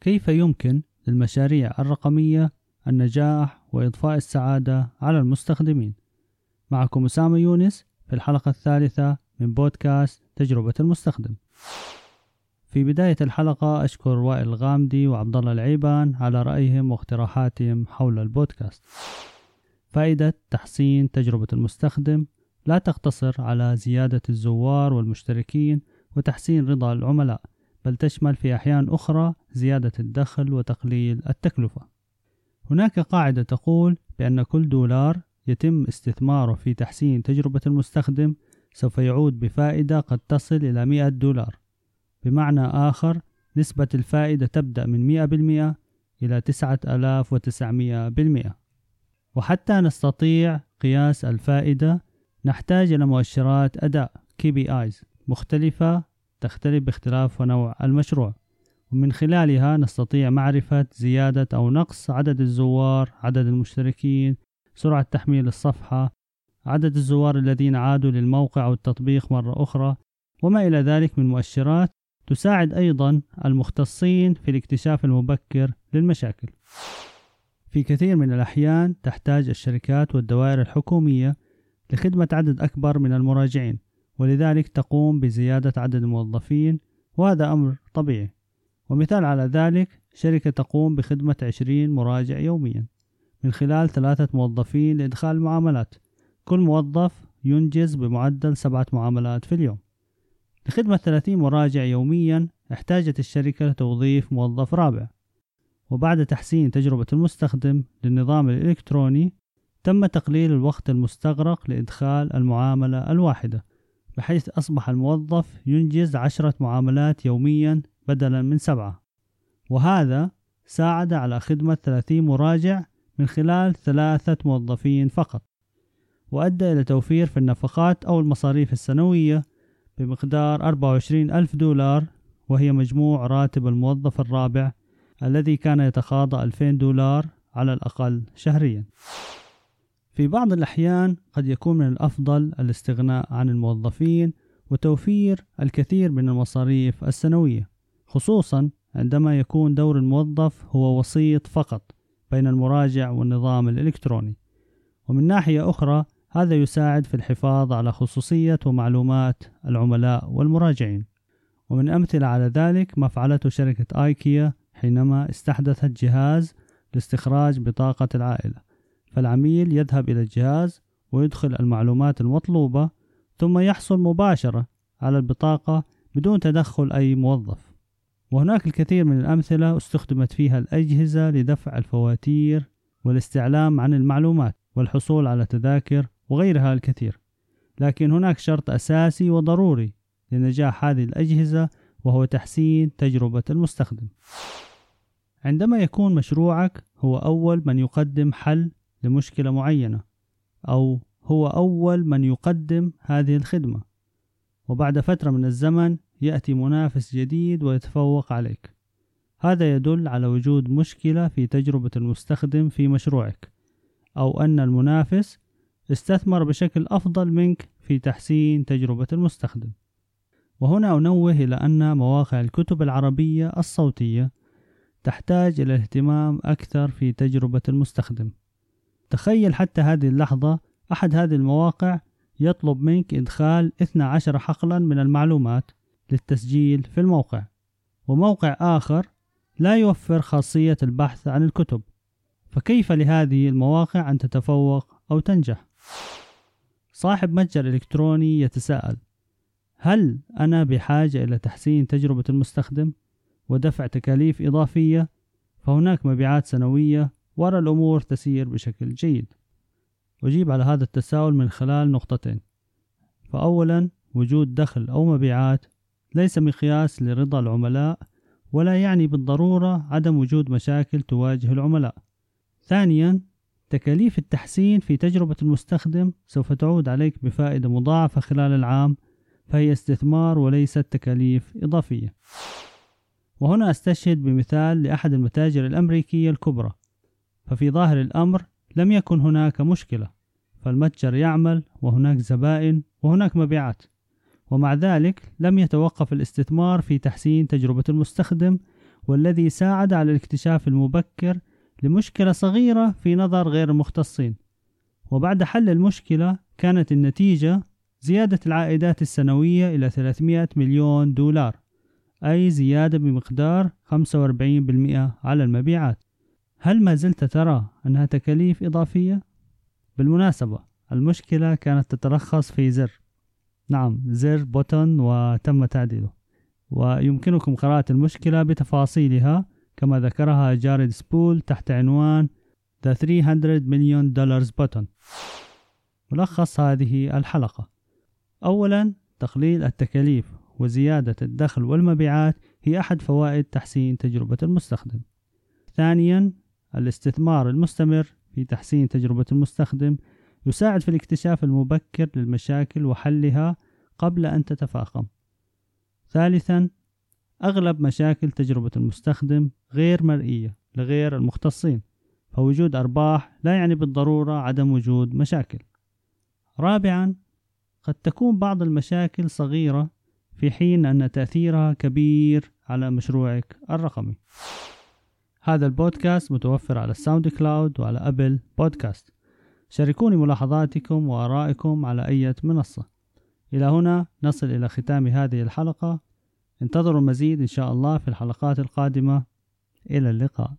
كيف يمكن للمشاريع الرقمية النجاح وإضفاء السعادة على المستخدمين؟ معكم أسامة يونس في الحلقة الثالثة من بودكاست تجربة المستخدم. في بداية الحلقة أشكر وائل الغامدي وعبد الله العيبان على رأيهم واقتراحاتهم حول البودكاست. فائدة تحسين تجربة المستخدم لا تقتصر على زيادة الزوار والمشتركين وتحسين رضا العملاء بل تشمل في أحيان أخرى زيادة الدخل وتقليل التكلفة. هناك قاعدة تقول بأن كل دولار يتم استثماره في تحسين تجربة المستخدم سوف يعود بفائدة قد تصل إلى 100 دولار. بمعنى آخر نسبة الفائدة تبدأ من 100% إلى 9900% وحتى نستطيع قياس الفائدة نحتاج إلى مؤشرات أداء KPIs مختلفة تختلف باختلاف ونوع المشروع. ومن خلالها نستطيع معرفة زيادة أو نقص عدد الزوار عدد المشتركين سرعة تحميل الصفحة عدد الزوار الذين عادوا للموقع أو التطبيق مرة أخرى وما إلى ذلك من مؤشرات تساعد أيضا المختصين في الاكتشاف المبكر للمشاكل. في كثير من الأحيان تحتاج الشركات والدوائر الحكومية لخدمة عدد أكبر من المراجعين ولذلك تقوم بزيادة عدد الموظفين وهذا أمر طبيعي. ومثال على ذلك شركة تقوم بخدمة 20 مراجع يوميا من خلال ثلاثة موظفين لإدخال المعاملات. كل موظف ينجز بمعدل سبعة معاملات في اليوم. لخدمة 30 مراجع يوميا احتاجت الشركة لتوظيف موظف رابع. وبعد تحسين تجربة المستخدم للنظام الإلكتروني تم تقليل الوقت المستغرق لإدخال المعاملة الواحدة بحيث أصبح الموظف ينجز عشرة معاملات يوميا بدلا من سبعة. وهذا ساعد على خدمة 30 مراجع من خلال ثلاثة موظفين فقط. وأدى إلى توفير في النفقات أو المصاريف السنوية بمقدار 24 ألف دولار وهي مجموع راتب الموظف الرابع الذي كان يتخاضى 2000 دولار على الأقل شهريا. في بعض الأحيان قد يكون من الأفضل الاستغناء عن الموظفين وتوفير الكثير من المصاريف السنوية. خصوصا عندما يكون دور الموظف هو وسيط فقط بين المراجع والنظام الإلكتروني. ومن ناحية أخرى هذا يساعد في الحفاظ على خصوصية ومعلومات العملاء والمراجعين. ومن أمثلة على ذلك ما فعلته شركة آيكيا حينما استحدثت جهاز لاستخراج بطاقة العائلة. فالعميل يذهب إلى الجهاز ويدخل المعلومات المطلوبة ثم يحصل مباشرة على البطاقة بدون تدخل أي موظف. وهناك الكثير من الأمثلة استخدمت فيها الأجهزة لدفع الفواتير والاستعلام عن المعلومات والحصول على تذاكر وغيرها الكثير. لكن هناك شرط أساسي وضروري لنجاح هذه الأجهزة وهو تحسين تجربة المستخدم. عندما يكون مشروعك هو أول من يقدم حل لمشكلة معينة أو هو أول من يقدم هذه الخدمة. وبعد فترة من الزمن يأتي منافس جديد ويتفوق عليك. هذا يدل على وجود مشكلة في تجربة المستخدم في مشروعك أو أن المنافس استثمر بشكل أفضل منك في تحسين تجربة المستخدم. وهنا أنوه إلى أن مواقع الكتب العربية الصوتية تحتاج إلى اهتمام أكثر في تجربة المستخدم. تخيل حتى هذه اللحظة أحد هذه المواقع يطلب منك إدخال 12 حقلا من المعلومات للتسجيل في الموقع وموقع آخر لا يوفر خاصية البحث عن الكتب فكيف لهذه المواقع أن تتفوق أو تنجح؟ صاحب متجر إلكتروني يتساءل هل أنا بحاجة إلى تحسين تجربة المستخدم ودفع تكاليف إضافية؟ فهناك مبيعات سنوية وأرى الأمور تسير بشكل جيد أجيب على هذا التساؤل من خلال نقطتين فأولا وجود دخل أو مبيعات ليس مقياس لرضا العملاء ولا يعني بالضرورة عدم وجود مشاكل تواجه العملاء. ثانيا تكاليف التحسين في تجربة المستخدم سوف تعود عليك بفائدة مضاعفة خلال العام فهي استثمار وليست تكاليف إضافية. وهنا أستشهد بمثال لأحد المتاجر الأمريكية الكبرى. ففي ظاهر الأمر لم يكن هناك مشكلة فالمتجر يعمل وهناك زبائن وهناك مبيعات. ومع ذلك لم يتوقف الاستثمار في تحسين تجربة المستخدم والذي ساعد على الاكتشاف المبكر لمشكلة صغيرة في نظر غير المختصين وبعد حل المشكلة كانت النتيجة زيادة العائدات السنوية إلى 300 مليون دولار أي زيادة بمقدار 45% على المبيعات. هل ما زلت ترى أنها تكاليف إضافية؟ بالمناسبة المشكلة كانت تتلخص في زر. نعم زر بوتون وتم تعديله. ويمكنكم قراءة المشكلة بتفاصيلها. كما ذكرها جاريد سبول تحت عنوان The 300 Million Dollars Button. ملخص هذه الحلقة. أولا تقليل التكاليف وزيادة الدخل والمبيعات هي أحد فوائد تحسين تجربة المستخدم. ثانيا الاستثمار المستمر في تحسين تجربة المستخدم يساعد في الاكتشاف المبكر للمشاكل وحلها قبل أن تتفاقم. ثالثا أغلب مشاكل تجربة المستخدم غير مرئية لغير المختصين فوجود أرباح لا يعني بالضرورة عدم وجود مشاكل. رابعا قد تكون بعض المشاكل صغيرة في حين أن تأثيرها كبير على مشروعك الرقمي. هذا البودكاست متوفر على ال SoundCloud وعلى Apple Podcast شاركوني ملاحظاتكم وآرائكم على أي منصة. إلى هنا نصل إلى ختام هذه الحلقة. انتظروا المزيد إن شاء الله في الحلقات القادمة. إلى اللقاء.